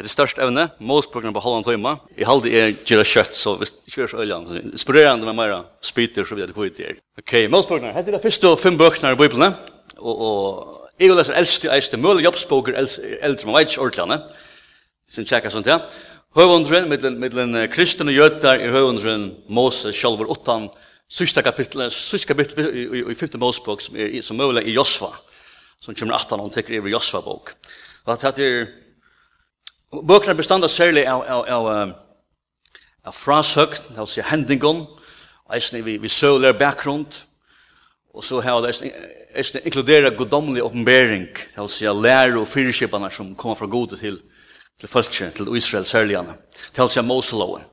Det er størst evne, målsprogrammet på halvann tøyma. Jeg halde er gira kjøtt, så hvis det ikke er så øyland, inspirerande med meira spyter, så videre kvitt er. Ok, målsprogrammet, hette er det første fem bøkene i Bibelen, og, og jeg leser eldste eiste, mulig jobbspoker eldre, man vet ikke ordlande, sin tjekka sånt, ja. Høvundren, middelen kristen og jøtar, i høvundren Mose, sjalvor 8, sista kapittel, sista kapittel i 5. Mosebok, som er som mulig i Josva, som kommer 18, og tekker i Josva-bok. Og at det er Bøkene bestanda særlig av, av, av, av frasøkt, det vil si hendingon, eisne vi, vi søler bakgrunn, og så har det eisne inkludera godomlig oppenbering, det vil altså lærer og fyrkjøpene som kommer fra gode til, til folket, til Israel særligene, til altså Moseloven.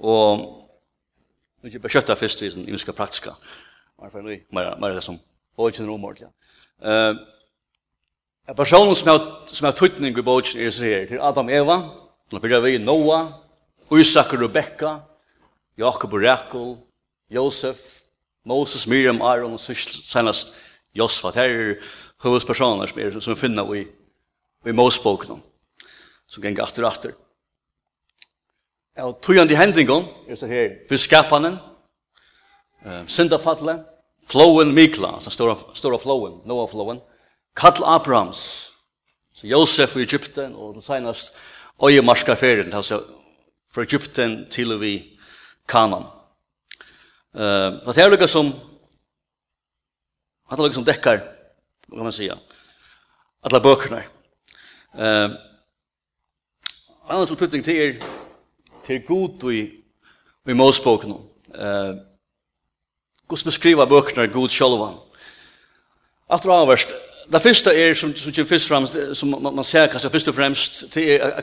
Og nu er beskjøtta først i den imenska praktiska, mer er det som, og ikke noe omordelig. Ja. Uh, En person som har, som har tøytning i bogen er sier, til Adam Eva, til Birra vi, Noah, Isak og Rebekka, Jakob og Rekul, Josef, Moses, Miriam, Aaron, og senast Josfat. Her er hovedspersoner som er som finner i, i Moseboken, som ganger atter og atter. Og tøyende hendingen er så her, skapanen. uh, syndafatle, flowen Mikla, altså stora, stora flowen, Noah flowen, Kall Abrahams, så Josef i Egypten, og det senast øye marska ferien, altså fra Egypten til vi Kanan. Uh, det er lukka som Hatta lukka som dekkar, kan man sija, alla bøkene. Uh, Annars som tutting til er, til god i, i Mosboken. Uh, Guds beskriva bøkene, god sjolvan. Aftur avverst, det første er, som, som kommer først fremst, som man, man ser kanskje først og fremst, det er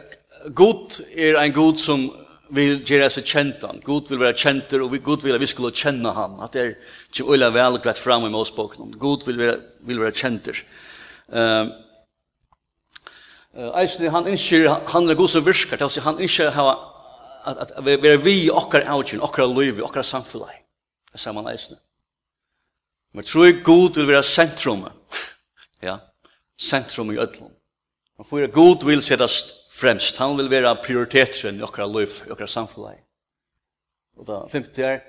god er en god som vil gjøre seg kjent han. God vil være kjenter, og god vil at vi skulle kjenne han. At det er ikke øyla vel greit fram i målspåken. God vil være, vil være kjenter. Uh, uh, Eisen, han innskjer, han er god som virker, det er han innskjer hava, at, at, at vi er vi i okkar avgjøren, okkar liv, okkar samfunnet. Det er man eisen. Men tror jeg god vil være sentrumet Ja, sentrum i ödlom. Man får god vil settast fremst. Han vil være prioriteten i okra liv, i okra samfunnet. Og da, femte er,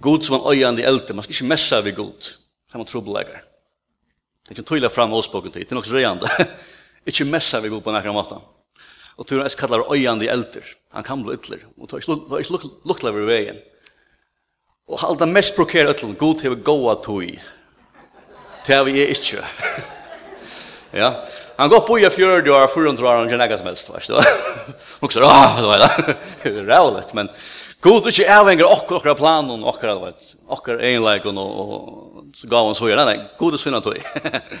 god som en øyande eldre, man skal ikke messa ved god. Det er man trobeleger. Det kan tøyla fram åsboken til, det er nok så rejande. ikke messa ved god på nekra måten. Og tur hans kallar øyande eldre. Han kan bli ytler. Og tar er ikke lukla ved veien. Og halda mest brokere ytler, god hever goa tøy. Det har vi ikke. ja. Han går på i fjord og har förundrar år, han ikke något som helst. Og så, ah, det var det. Det men God ikke avhenger akkurat okkur planen, akkurat, vet, Akkurat egenleikon og, og gav han så gjerne. Nei, God er synd tog.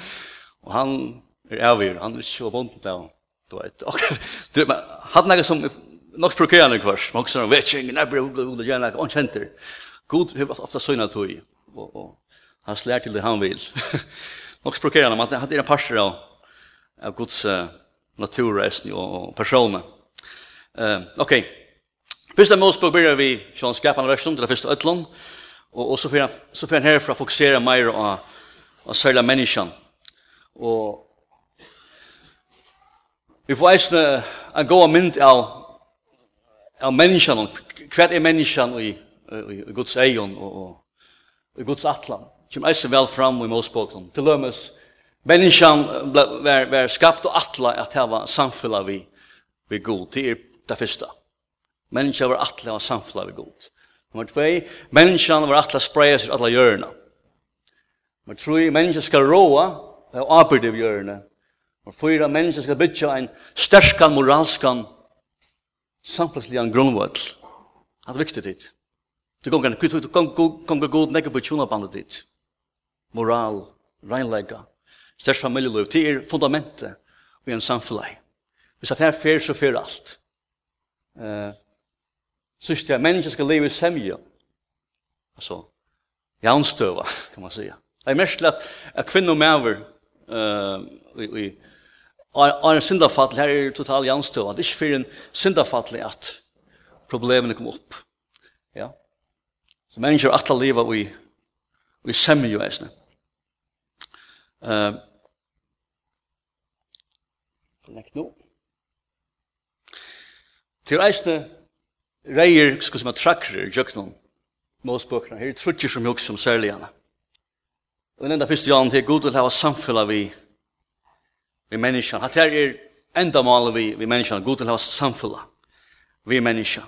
og han er avhengig, han er ikke så vondt av, du vet, okkur. Men hadde nekka som, nok prokerende kvars, men også, vet ikke, jeg blir god, god, god, god, god, god, god, god, god, god, god, god, Han slår till det han vill. Nog språkar han att det är en parser av, av Guds uh, naturresten och personer. Uh, Okej. Okay. Första Mosebok börjar vi från skapande versen till det första ötlan. Och, och så får han, så får han härifrån fokusera mer på att sälja människan. Och vi får eisne en god mynd av, av människan. Kvart är människan i, i, i Guds egen och, och i Guds atlan som eisen vel fram i Moseboken. Til lømmes, menneskene var, var skapt og atle at her var samfunnet vi, vi god. Det er det første. Menneskene var atle og samfunnet vi god. Nummer 2, menneskene var atle spreie seg atle hjørne. Nummer 3, menneskene skal råa og arbeide i hjørne. Nummer 4, menneskene skal bytja en sterskan, moralskan, samfunnsligan grunnvall. Det er viktig dit. Du kan gå god nekker på tjona bandet dit moral, reinlegga, størst familieliv, det er fundamentet i en samfunnet. Hvis at her fer, så fer alt. Uh, Sist det er mennesker skal leve i semje. Altså, jaunstøva, kan man säga. Det er mest til at, at kvinner og mæver uh, i, i, er en syndafall, her er total jaunstøva. Det er ikke for en syndafall at problemene kom opp. Ja. Så mennesker er atle livet i, i semje, eisne. Eh Nek nu. Til eisne reier, sko som er trakrer, jøknum, målspøkna, her er trutjer som jøk som særlig. Og den enda fyrste jan til god vil hava samfella vi, vi menneskjan. Hatt her er enda mal vi, vi menneskjan, god vil hava samfella vi menneskjan.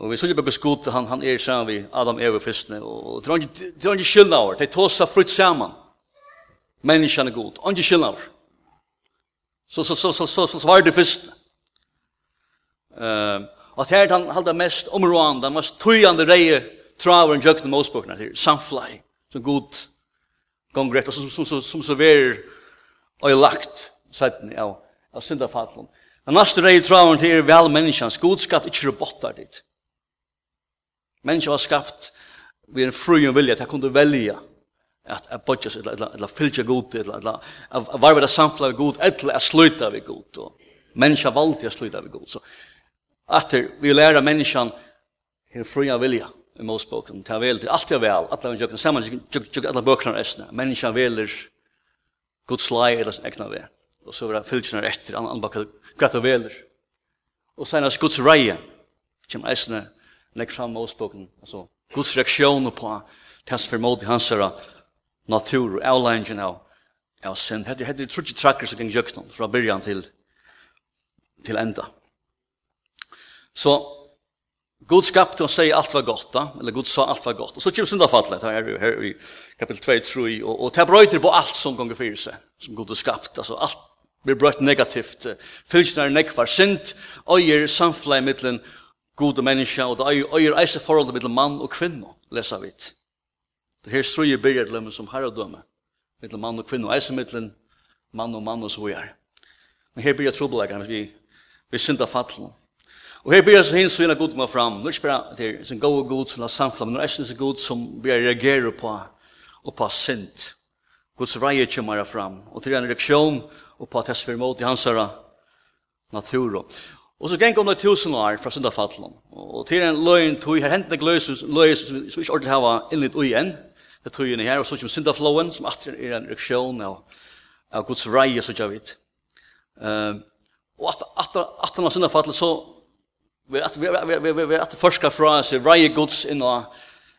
Og vi sørger bøkes god, han, han er sammen vi Adam Eve fyrstne og det er ikke skyldna over, de tåsa frutt saman människan är god. Och inte skillnad. Så, så, så, så, så, så, så var det först. Uh, och här han hade mest områdande, mest tujande reje traver en jökna målspåkna till samfly. Så god gongrätt. Och som, som, som, som så ver och lagt sätten av, av syndafallen. Den nästa reje traver till er väl människans godskap, inte robotar dit. Människan var skapt vid en fru fruen vilja, att han kunde välja at at bodjas seg eller eller fylgja gut eller eller at var við at samfla gut eller at sluta við gut og menneska valdi at sluta við gut so aftur vi læra menneskan her fria vilja i Mosboken, ta vel til alt er vel, at vi jøkken saman, jøkken alle bøkene resten, menneska veler Guds lei eller sin egna vei, og så vera fylgjene etter, anbakka gratt og veler. Og senast Guds reie, kjem eisne, legg fram Mosboken, altså Guds reaksjon på hans formål til hans herra, natur og avlæringen av, av synd. Hette er trutje trakker som kan gjøkken fra byrjan til, til enda. Så Gud skapte og sier alt var godt, da? eller Gud sa alt var godt. Og så kommer syndafallet, her, vi her i kapitel 2, 3, og, og det brøyter på alt som ganger fyrir seg, som Gud har skapt. Altså, alt blir brøyt negativt. Fylsene er nekvar synd, øyer samfunnet middelen god og menneske, og det øyer eise forholdet middelen mann og kvinne, leser vi det. Det her strøye byrger til som herredømme, mittlen mann og kvinne, og eisen mann og mann og så gjør. Men her byrger trobeleggerne, vi, vi synder fattelen. Og her byrger så hins og hina god kommer fram. Nå er ikke bare det er en god god som har samfla, men det er sin god som vi reagerer på og på synd. Guds reier kommer fram. Og til en reaksjon og på at jeg hans mot i hans herre naturen. Og så gikk om det tusen år fra syndafattelen, Og til en løgn tog, her hentene gløy som vi ikke ordentlig hava innlitt ui uigjen det tog inn her, og så kommer syndafloen, som alltid er en reaksjon av, av Guds reie, så jeg vet. Um, og at, at, at han har syndafallet, så vi at vi vi vi vi at forska fra seg rye goods in og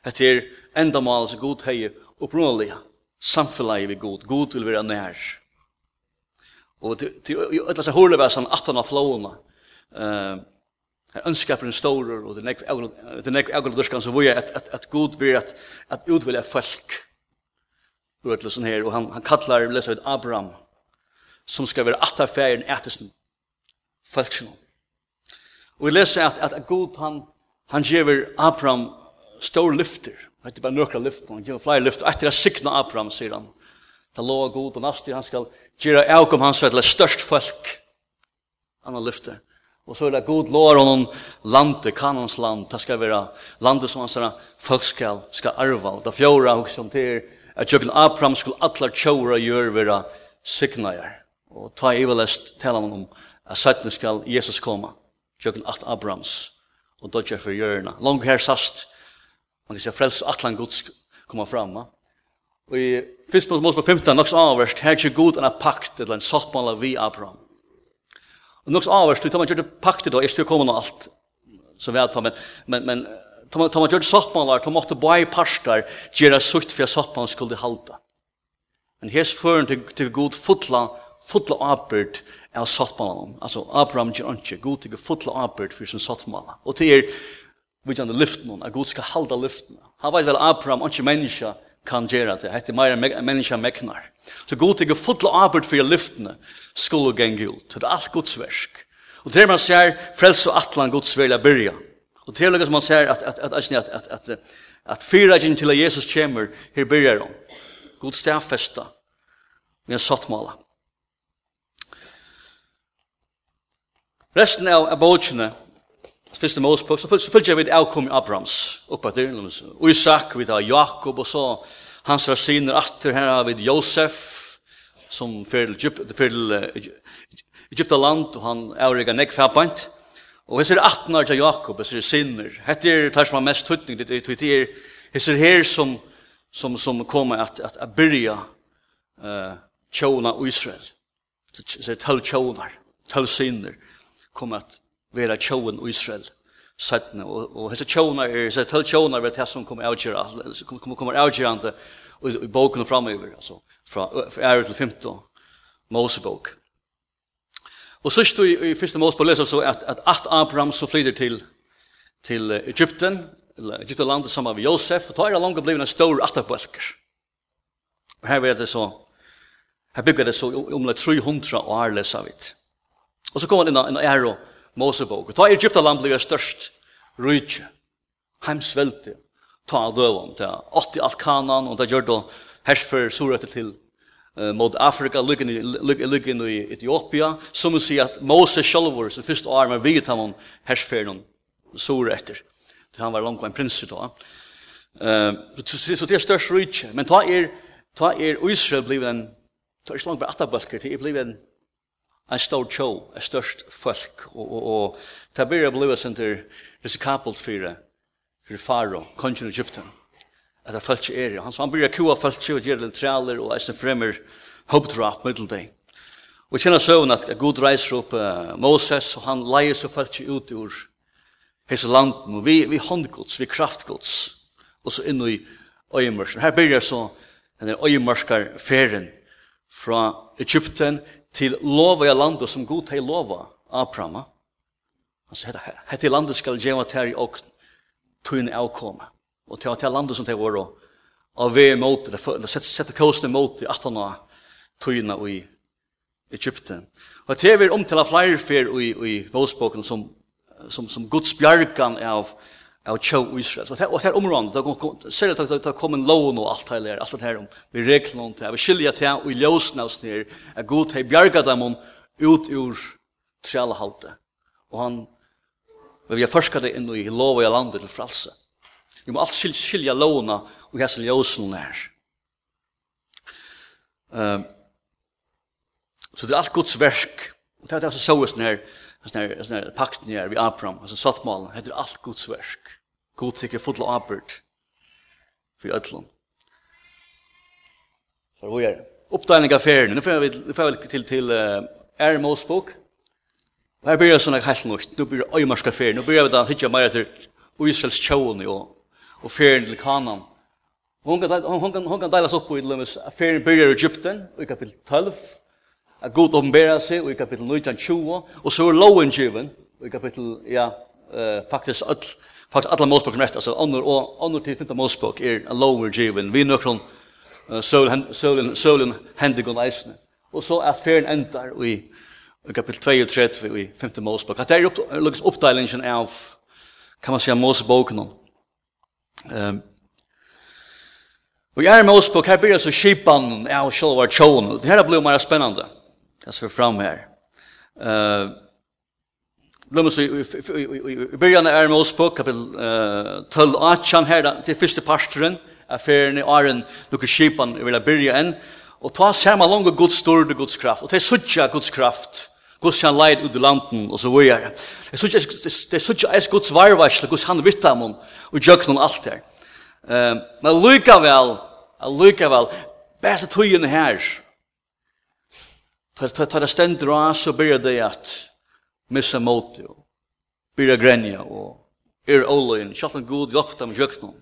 at her endamal så god heie opprunalig samfellet vi god god vil være nær og til til at så holde væsen at han av flåna eh Her ønskaper en store, og det er nekve avgående durskan som vi er at god vil at, at utvilja folk utløsen her, og han, han kallar, lesa vi Abraham, som skal være atterferien ettersen folksen. Og vi leser at, at god han, han giver Abraham stor lyfter, det er bare nøkra lyfter, han gjør flere lyfter, etter å sikna Abraham, sier han, Ta loa god og nastig, han skal gjøre avgum hans til størst folk. Han har lyftet. Og så er det god lår om noen lande, kanons land, det skal være landet som hans folk skal, skal arva. Og det fjorda hos som til at jøkken Abraham skulle atler tjåra gjøre være signajer. Og ta i velest tala om at sættene skal Jesus komme. Jøkken at Abrahams og dodja for gjørna. Langt her sast, man kan si frels atlan gods kommer fram. Og i 1. på 15, nokks avverst, her er ikke god enn pakt, eller en sottmåla vi Abraham. Och något avvärst, tar man gjør gjorde pakte då, efter kommer noe alt, Så vet han, men, men, men tar man, då man gjorde sottmanlar, då måste bara parstar det sutt for att sottman skulle halta. Men hes føren til, til god fotla, fotla avbörd av sattmannen, altså Abraham gör ikke, god till fotla avbörd for sin sottman. Og til er, vi gjør lyfta någon, att god skal halta lyften. Han vet vel Abraham, ikke människa, kan gjøre det. Hette meira menneska meknar. Så god til å fotla arbeid for lyftene skulle gjenge ut. Det er alt Guds versk. Og til man ser frelse og atlan Guds vilja byrja. Og til lukka som man ser at, at, at, at, at, at, at, at fyra gjen til at Jesus kommer, her byrjar han. God stafesta. Vi har satt. Resten av, av bøtjene første Mosebok, så følger vidt avkom i Abrahams oppbatter, og Isak, vi tar Jakob, og så hans rasiner atter her har vi Josef, som fyrir til Egyptaland, og han avrega nekfabant, og hans er 18 år til Jakob, hans er sinner, hette er tar som er mest tøytning, det er hans er her som, som, som kommer at, at, at byrja uh, tjona Israel, så er tøll tjonar, tøll sinner, kommer at vera tjoen og Israel sættene, og, og hese tjona er, hese tøll tjona er det som kommer avgjera, kommer, kommer avgjerande i, i boken og framover, altså, fra, fra ære til 15, Mosebok. Og sørst i, i første Mosebok leser så at, at at Abraham så flyter til, til Egypten, eller Egyptalandet sammen med Josef, og tar er langt blivit en stor atterbølker. Og her er det så, her bygger det så omlai 300 år leser vidt. Og så kommer han inn i ære Mosebok. Ta Egyptaland blir størst rydtje, heimsvelte, ta døvom, ta 80 alt kanan, og ta gjør det herfer surrette til uh, mot Afrika, lykken i Etiopia, som vil si at Moses sjølvor, som først år med vidt ham om noen surete, til han var langt en prins i dag. Så det er størst rydtje, men ta er, ta er Israel blivet en, ta er ikke langt bare atabølker, det er blivet en en stor tjo, en størst folk, og, og, og det blir jeg blevet sin til risikabelt for, for faro, kongen i Egypten, at det folk er, han, han blir kua folk og gjør litt trealer, og eisen fremmer hoppdrap middeldeg. Og kjenner søvn at Gud reiser opp uh, Moses, og han leier seg folk ut ur hese landen, og vi, vi håndgods, vi kraftgods, og så inn i øyemørsen. Her blir jeg så denne øyemørskar feren fra Egypten til lova i landet som god hei lova Abraham. Han sier dette her. Hette landet skal djeva ter i og tøyne avkomme. Og til at landet som det var av vei mot, the coast kåsene mot at 18 år tøyne i Egypten. Og til vi er omtala flere fyr i, i Våsboken som, som, som Guds bjergan av av tjov Israel. Så det er området, det særlig at det kom en lån og alt det her, alt det her om vi regler noen til, vi skiljer til og i ljøsene av oss nere, er god til bjerget dem ut ur trelhalte. Og han, vi har forsket det inn i lov og landet til fralse. Vi må alt skilja låna og hans ljøsene her. Um, så det er alt Guds verk, og det er det som såes nere, sånne, sånne pakten her vi Abraham, alltså sattmalen, heter allt Guds verk. God tycker fulla arbeid för ødlån. Så hvor är uppdelning av färden? Nu får vi til, til uh, Er Mosbok. Här blir det såna helt nytt. Nu blir det øymarska färden. Nu börjar vi då hitta mer till Israels tjån och, och färden till Kanan. Hon kan, hon, hon, hon kan delas upp i, färden börjar i Egypten, i kapitel 12, at Gud omberer seg i kapittel 19-20, og så er loven given i kapittel, ja, uh, faktisk all, faktisk alla målspråk som rett, altså andre og andre til finta målspråk er a loven given, vi nøkron uh, sølen, sølen, sølen hendigon leisende. og så at ferien endar i, i kapitel 32 i 5. målspråk, at det er upp, lukkes oppdelingen av, kan man säga, målspråken. Um, og jeg er målspråk, her blir det så kipan av sjølva tjoen, det her blir mer spennende, Det ser fram här. Eh Låt oss i början är med oss på kapitel 12 18 här, det första pastoren, affären i Aren, lukar kipan, jag vill börja en, och ta sig med långa Guds stor och Guds kraft, och det är sucha Guds kraft, Guds kjan leid ut i landen, och så vidare. Det är sucha det är sucha är Guds varvarsle, Guds han vittamon, og allt alt her. Men lykka väl, lykka väl bästa tojen här tar tar det stendt råd, så blir det at missa mot det, og blir grenja, og er åløyen, kjallan god, jokta med jøknon,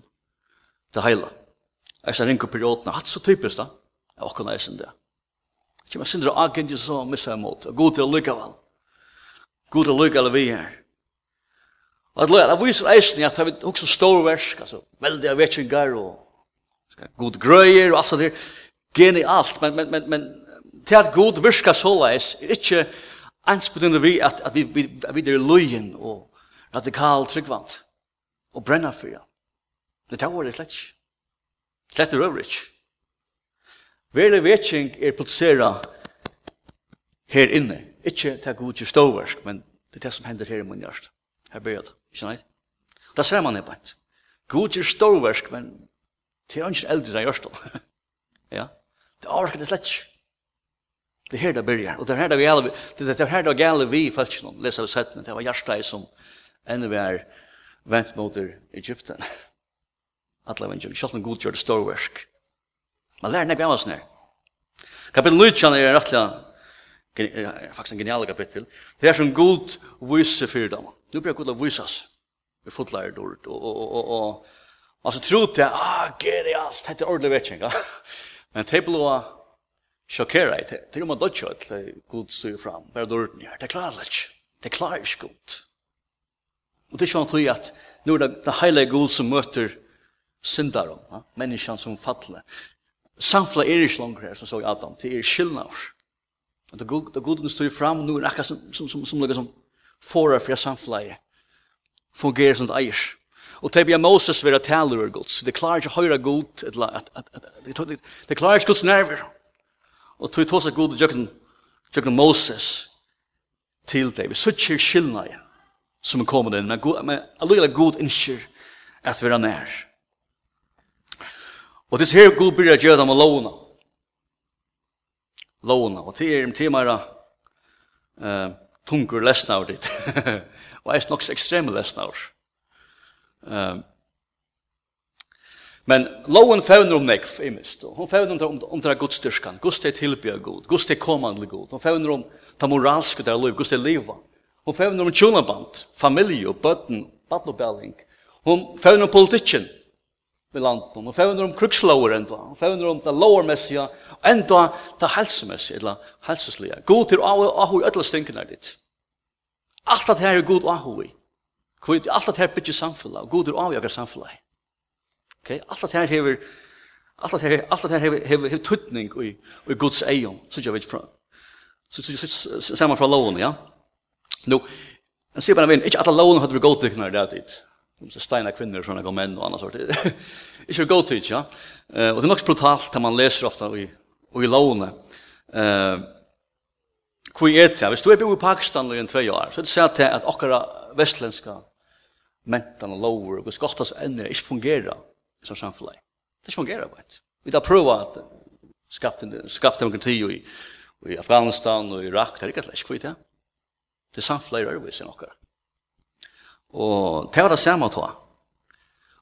det heila. Jeg sa ringe periodene, hatt så typisk da, jeg åkken næsen sin det. Kjem jeg sindra agent, så missa mot det, god til lykka vel, god til lykka vi her. Og at løyla, vi viser eisen at vi også stor versk, altså, veldig av vetsingar og god grøyer, og alt sånt der, genialt, men, men, men, men, til at god virka såleis er ikke einspudende vi at, at vi, vi, vi er løyen og radikal tryggvant og brenna fyrir. Det tar var det slett ikke. Slett er øvrig ikke. Verlig vetsing er produsera her inne. Ikke til god til ståversk, men det er det som hender her i min hjert. Her ber jeg det. Ikke nei? Det ser man ikke bare. God til ståversk, men det er eldre enn hjert. ja? Det er ikke det slett ikke. Det er her det börjar. Og det er her det vi alla, det er her det gäller vi i någon. Leser vi sätten det var Jarstad som enda vi er vent mot Egypten. Alla en god gjør det till storverk. Man lærer lär nägga oss när. Kapitel 9 er rettelig er faktisk en genial kapittel. Det er som god vise for dem. Nu blir god å vise oss. Vi fotler det ordet. Og, og, og, og, altså, tro til, ah, genialt, dette er alt. Hette ordentlig vetjenga. Men det er sjokkera i det. Til og med dodge at god styr fram, bare dårten her. Det klarer det ikke. Det klarer ikke god. Og det er sånn tog at nå er det, det heilige god som møter syndaren, ja? menneskene som fattler. Samfla er ikke langer her, som så i Adam, det er skyldnader. Det god, det goden styr fram, nå er det akkurat som, som, som, som, som, som forar fra samflaget fungerer som det eier. Og det blir Moses vera taler av Guds. Det klarer ikke å god Gud, det klarer ikke Guds nerver og tog tog seg god jøkken Moses til deg. Vi suttir igjen som er kommet inn, men, men allukkig god innskir at vi er nær. Og det er her god byrja dem å lovna. Lovna, og til er im timara uh, tungur lesnaur ditt. og eist nok ekstreme lesnaur. Um, Men loven fevner om nekv, i mist. Hon fevner om, om, om det er godstyrskan. Gust er tilbyr god. Gust er kommande god. Hon fevner om det moralske der liv. Gust er liva. Hon fevner om tjonaband, familie, bøtten, battlebelling. Hon fevner om politikken i landet. Hon fevner om krukslover enda. Hon fevner om det lovermessige, enda det helsemessige, eller helseslige. God til ahu, ahu i ødla stinkene ditt. Alt at her er god ahu i. Alt at her bygger samfunnet. God til ahu i samfunnet. Okay? Alt det her hever alt det her alt det her hever hever hever tutning i i Guds eion. så jeg vet fra. Så så så samma fra loven, ja. Nu Jag ser bara vem, inte alla lån hade vi gått till när det där dit. Så steina kvinner såna går män och annat sort. Inte gå till, ja. Eh och det är nog brutalt att man läser ofta i i lån. Eh Kui et, ja, hvis du er bo i Pakistan i en tvei år, så er det sett til at okkara vestlenska mentan og lover og gos gottas ennir ikke fungerer som samfunnet. Det fungerer bare. Vi tar prøve at skapte demokrati i, i Afghanistan og Irak, det er ikke slik kvitt, ja. Det er samfunnet er arbeid, sier noen. Og det var det samme til.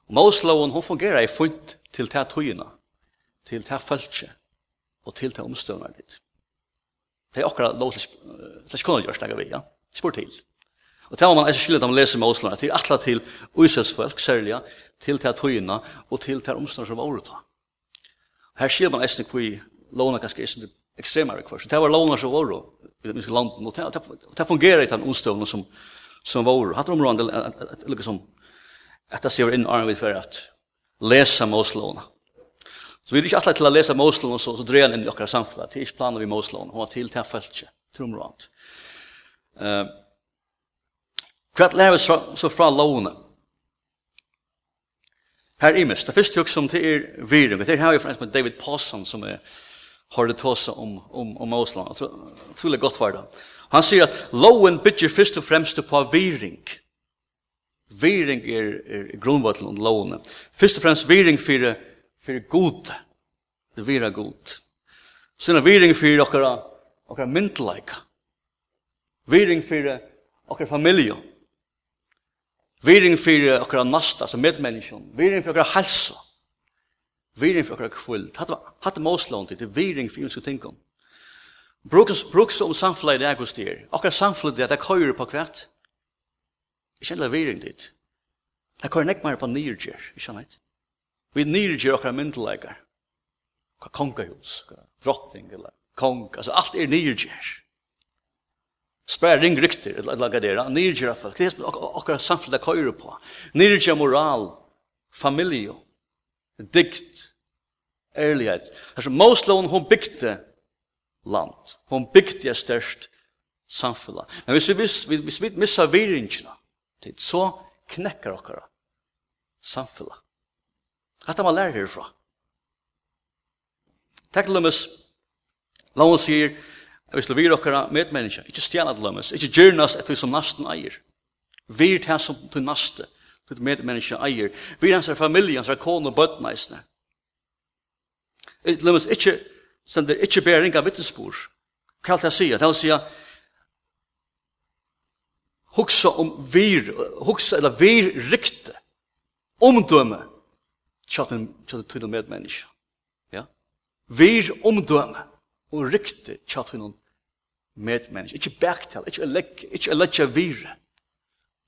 Og Mosloven, hun fungerer i funt til det tøyene, til det følelse, og til det omstøvende ditt. Det er akkurat lov til det er kunne gjøre vi, ja. Spør til. Og det var man ikke skyldig at man leser med Osland, til atla til Øysets folk, særlig, til til tøyene, og til til omstånd som var året. Her skyldig man ikke hvor låna ganske ikke ekstremare kvar. Så det var låna som var året i det norske landet, og det fungerer i den omstånden som, som var året. Hatt området, eller som, at det ser inn arm armen for at lesa med Så vi er ikke alltid til å lesa med så, så dreier han inn i okkar samfunnet. Det er ikke planer vi med hun var til til å følge til området. Uh, Hva lærer vi så, så fra lovene? Her i mest, det første hugg som til er virum, det er her jo fremst med David Pawson som er har det tåsa om, om, om Osland. Jeg tror det er godt var det. Han sier at loven bygger først og fremst på viring. Viring er, er grunnvattelen om lovene. Først og fremst viring for, for god. Det vira god. Så er viring for okkara, okkara myndelaika. Viring for okkara familie. Viring fyrir okkara nasta, som medmennisjon. Viring fyrir okkara halsa. Viring fyrir okkara kvöld. Hatt var, hatt måslån til, til viring fyrir unnsku tingum. Bruks, bruks om samfla samfunnet er hos dyr. Okkara samfunnet er at jeg køyre på kvart. Ikke endelig viring dit. Det køyre nek meir på nyrger, ikke annet. Vi nyrger okkara myndelagar. Okkara kongahus, okkara drottning, eller kong, altså alt er nyrger. Spärring rykter, eller laga dera, nirgjera folk, det är okkar samfälliga köjre på. Nirgjera moral, familjo, dikt, ärlighet. Alltså, Moslån, hon byggde land. Hon byggde størst samfella. Men hvis vi, hvis, hvis vi missar viringarna, så knäcker okkar samfella. Hatta man lär herifra. Takk, Lummes. Lån sier, Vi skal vire okkara medmenneska, ikkje stjana til lømmes, ikkje gjernast etter som nasten eier. Vire til som til naste, til medmenneska eier. Vire hans er familie, hans er kone og bøtna eisne. Lømmes ikkje, stender ikkje ber ringa vittnesbor. Hva er det jeg sier? Det er å si huksa om vir, huksa eller vir rikte, omdøme, tjaten, tjaten tydel medmenneska. Ja? Vir omdøme og rikte tjatt hun medmenneske. Ikke bæktal, ikke legge, ikke legge vire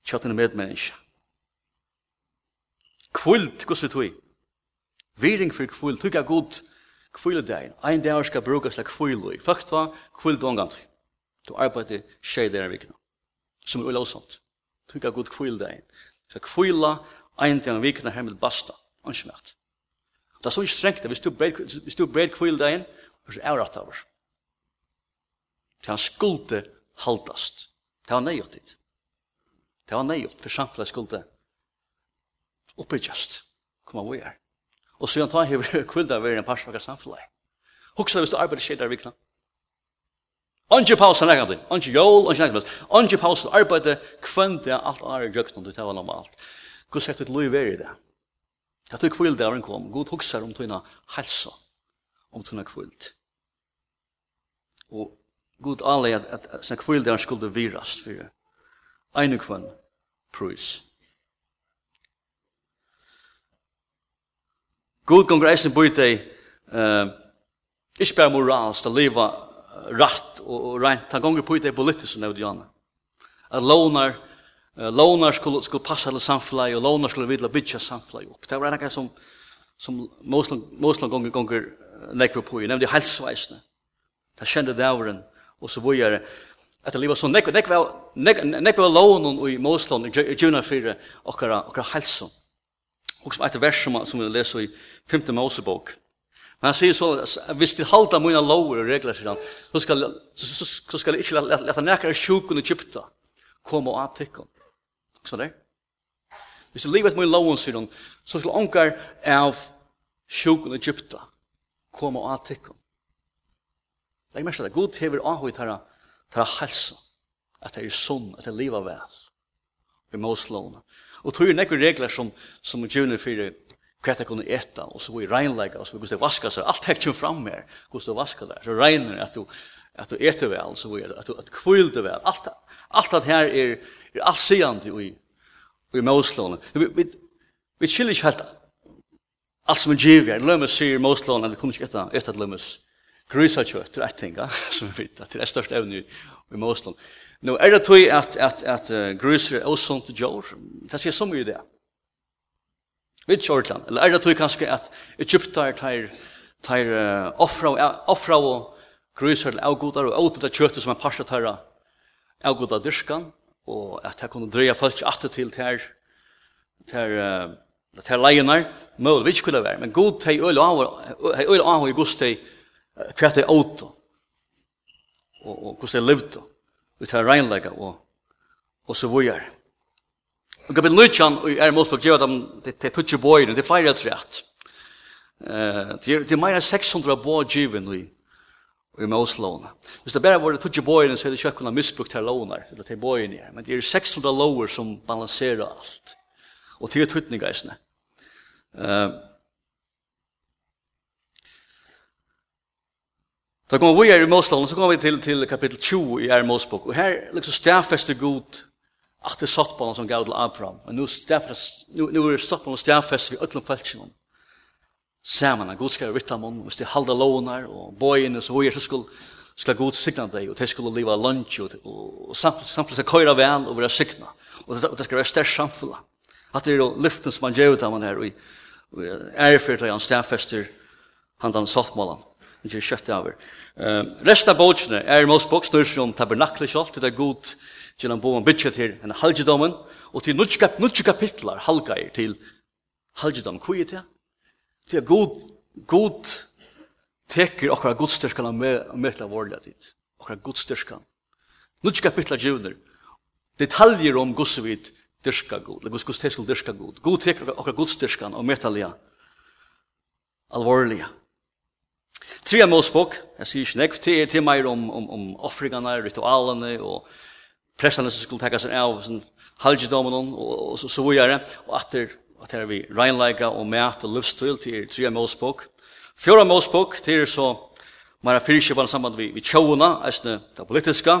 tjatt hun medmenneske. Kvult, gos vi tui. Viring for kvult, tui er god kvult deg. Ein dag skal brukas til Fakt Fakta, kvult ongant. Du arbeider skje der vikna. Som er ulåsamt. Tui er god kvult deg. Så kvula, ein dag vikna her med basta. Anskjumert. Det er så ikke strengt, hvis du bred kvuldein, og så er det av oss. Til han skulde haldast. Det var nøyot dit. Det var nøyot for samfunnet skulde oppbyggjast. Kom av vi er. Og så han tar hever kvilda ved er en parsvaka samfunnet. Hoksa hvis du arbeider skjer der vikna. Ongi pausa nekandi, du. Ongi jól, ongi nekandi, du. Ongi pausa arbeide kvendia alt annar i jökna du tæva normalt. Gud sett ut lui veri det. Jeg tog kvilda av en kom. God hoksa om tøyna Halsa om sånne kvult. Og god anlegg at, at, at sånne kvult der skulle virast for en kvann prøys. God gonger eisen bøyte uh, ikke bare moralsk, det leva rætt og rent, han gonger bøyte politisk som nevdianer. At lånar, uh, lånar skulle, skulle passa til samfunnet, og lånar skulle vidla bytja samfunnet opp. Det var enn som, som Mosland gonger, gonger nekve på i, nemlig helsveisene. Det kjente dævren, og så var at det livet sånn, nekve, nekve, nekve var lånen i Moslån, i djuna fire, okkara, okkara helsen. Og som etter vers som, som vi leser i 5. Mosebok. Men han sier så, hvis de halda mine lover og regler, sier han, så skal, så, så så skal jeg ikke lete nekare sjukken i Egypta komme og avtikken. Så det? Hvis de livet mine lover, sier han, så skal onkar av sjukken i Egypta koma av tikkum. Legg mest at God hever avhøy tæra, tæra halsa, at det er sunn, at det er liva vel, i måslåna. Og tog er nekker regler som, som djunir fyrir hva det kunne eta, og så vi regnleika, og så vi gustig vaska seg, alt hekk kjum fram her, gustig vaska der, så regner at du, at du etter vel, så vi, at du at kvilde vel, alt, alt at her er, er allsigande i, i måslåna. Vi, vi, vi, vi, vi, vi, Alt som er givet. lømmes sier Moslån att vi kommer lømmes grysa kjøtt, det er et ting, som vi vet, det er størst evne i Moslån. Nu er det tog at, at, at uh, grysar er osunt til jord. Det sier så mye det. Vi vet inte Eller er det tog kanske att Egyptar tar, tar uh, offra, offra och grysar till avgodar og avgodar kjøttet som er parsa tar avgodar dyrskan og at jeg kunne dreie folk att till til till Det här lejonar, mål, vi ikke kunne være, men god teg öl og av i gusteg kvart i auto og hvordan jeg levde og tar regnlegge og, og så vujer. Og kapitel 19 og er mot og gjør dem til tutsi bøyren, er flere trett. Det er mer enn 600 bøy given i i Moslån. Hvis det bare var tutsi bøyren, så er det ikke kunnet misbrukt her låner, eller til bøyren her, men det er 600 låner som balanserer alt og til tøtninga isne. Eh Da kommer vi her i Mosloven, så kommer vi til, til kapitel 20 i er Mosbok, og her liksom stafester god at det er sattbanen som gav til Abraham, og nå, stafest, nå, nå er sattbanen stafester vi øtlom feltsjonen, saman at Gud skal vitta mun, hvis de halda lånar og bøyene så hojer, så skal, skal god signa deg, og de skulle leva lunch, og, og, og samfunnet skal køyra vel og være signa, og det, og det skal være størst samfunnet. Hatt er jo lyften som han gjør ut av han her, og er for til han stedfester han den sottmålen, ikke kjøtt over. Um, resten av er most bok snur om tabernaklet selv, til det er god til han bo en bytje til en halgedommen, og til nutje kapitlar halgair til halgedom. Hvor er det? Til god, god teker akkurat godstyrskan av møtla vårlig tid. Akkurat godstyrskan. Nutje kapitlar junior. Detaljer om godsevit dyrka god, eller Guds tesk skulle dyrka god. God teker okra godstyrskan og metallia, alvorliga. Tria Mosbok, jeg sier ikke nekv, til, til meg om, om, om offringene, ritualene og prestene som skulle takke seg av halvdomen og, og så, så videre. Og etter at her er vi reinleika og mæt og livsstil til Tria Mosbok. Fjora Mosbok, til er så Mara fyrkjøpene sammen vi, vi tjåna, eisne det politiska.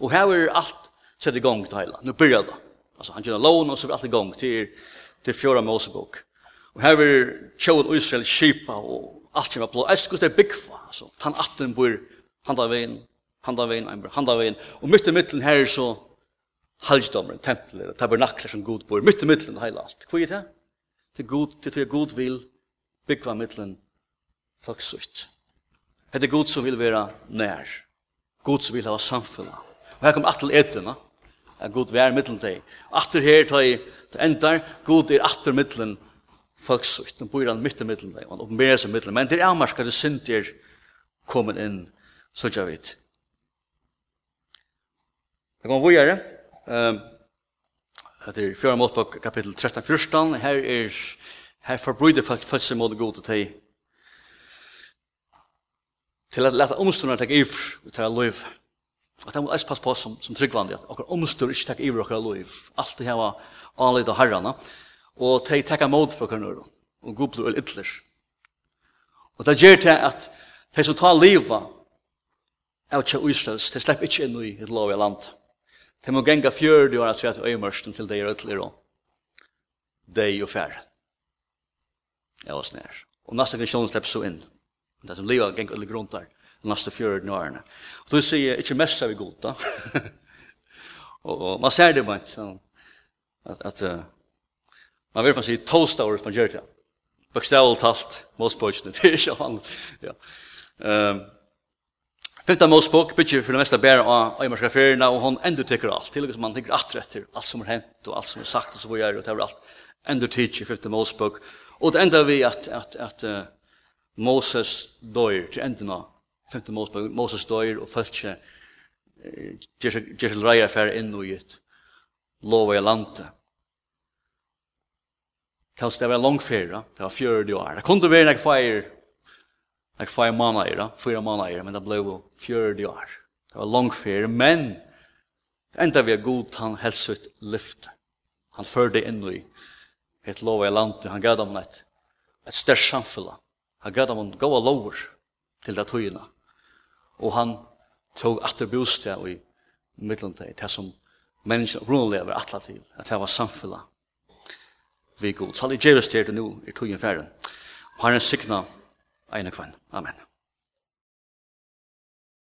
Og her er alt sett i gang til heila. Nå byrja det. Alltså han gör lån och så blir allt igång till, till fjärde Mosebok. Och här är tjål Israel kipa och allt som är blå. Jag skulle säga byggva. Alltså, han atten bor handa vein, handa vein, handa vein. Och mitt i mitten här är så halsdomren, templer, tabernakler som god bor. Mitt i mitten hela allt. Vad är det? Det är god, det är god vill byggva mitten folksutt. Det är god som vill vara nær. God som vill ha samfunnet. Och här kommer attel eterna at god vær mittlen deg. Atter her tar jeg endar, god er atter mittlen folksukt, den bor han mitt i mittlen deg, og mer som seg men det er maskar det sint synder kommet inn, så jeg vet. Jeg kommer vågjere, um, det er fjøra mått på kapittel 13-14, her er, her forbryder folk følelse mot Gud til deg, til at lete omstående deg i, til at løyve, Og det må jeg passe på som, som tryggvandig, at okkar omstår ikke takk iver okkar loiv, alt det her var anleit av herrana, og de tekka mod for okkar nøyru, og god blod ytler. Og det gjør til at de som tar livet av tja Israels, de slipper ikke inn i et lov i landet. De må genga fjördi år at tja til øymørsten til de er ytler og de og færre. Ja, og snær. Og nasta generasjonen slipper så inn. Det som livet genga ytler grunnt der de neste i årene. Og du sier, ikke mest er vi god, da. og, og man ser det bare, sånn, at, at uh, man vet man sier toast hours man gjør det. Bokstavlig talt, målspøkene, det er ikke han. Ja. Um, Femta Mosebok bygger for det meste bæra av Eimarskafirina, og hon endurtekker alt, til og som man ligger atre etter, alt som er hent, og alt som er sagt, og så hvor og det er alt endurtekker Femta Mosebok. Og det enda vi at, at, at uh, Moses døyr til enden av femte Mosebok, Moses døyr og følse Gersil Reier fer inn og gitt lov i landet. Kallst det var lang ferie, det var 40 år. Det kunne være nek feir, nek feir måneder, fyra måneder, men det ble 40 år. Det var lang ferie, men enda vi er god, han helst lyft. Han førde inn i et lov i landet, han gav dem et, et størst samfunn. Han gav dem en god lover til det tøyene og han tog atter bostad i middelen til det som menneskene opprunnelige var atla til, at det var samfunnet vi god. Så alle djevestere nu i tog en færen. Og har en sikna ene kvann. Amen.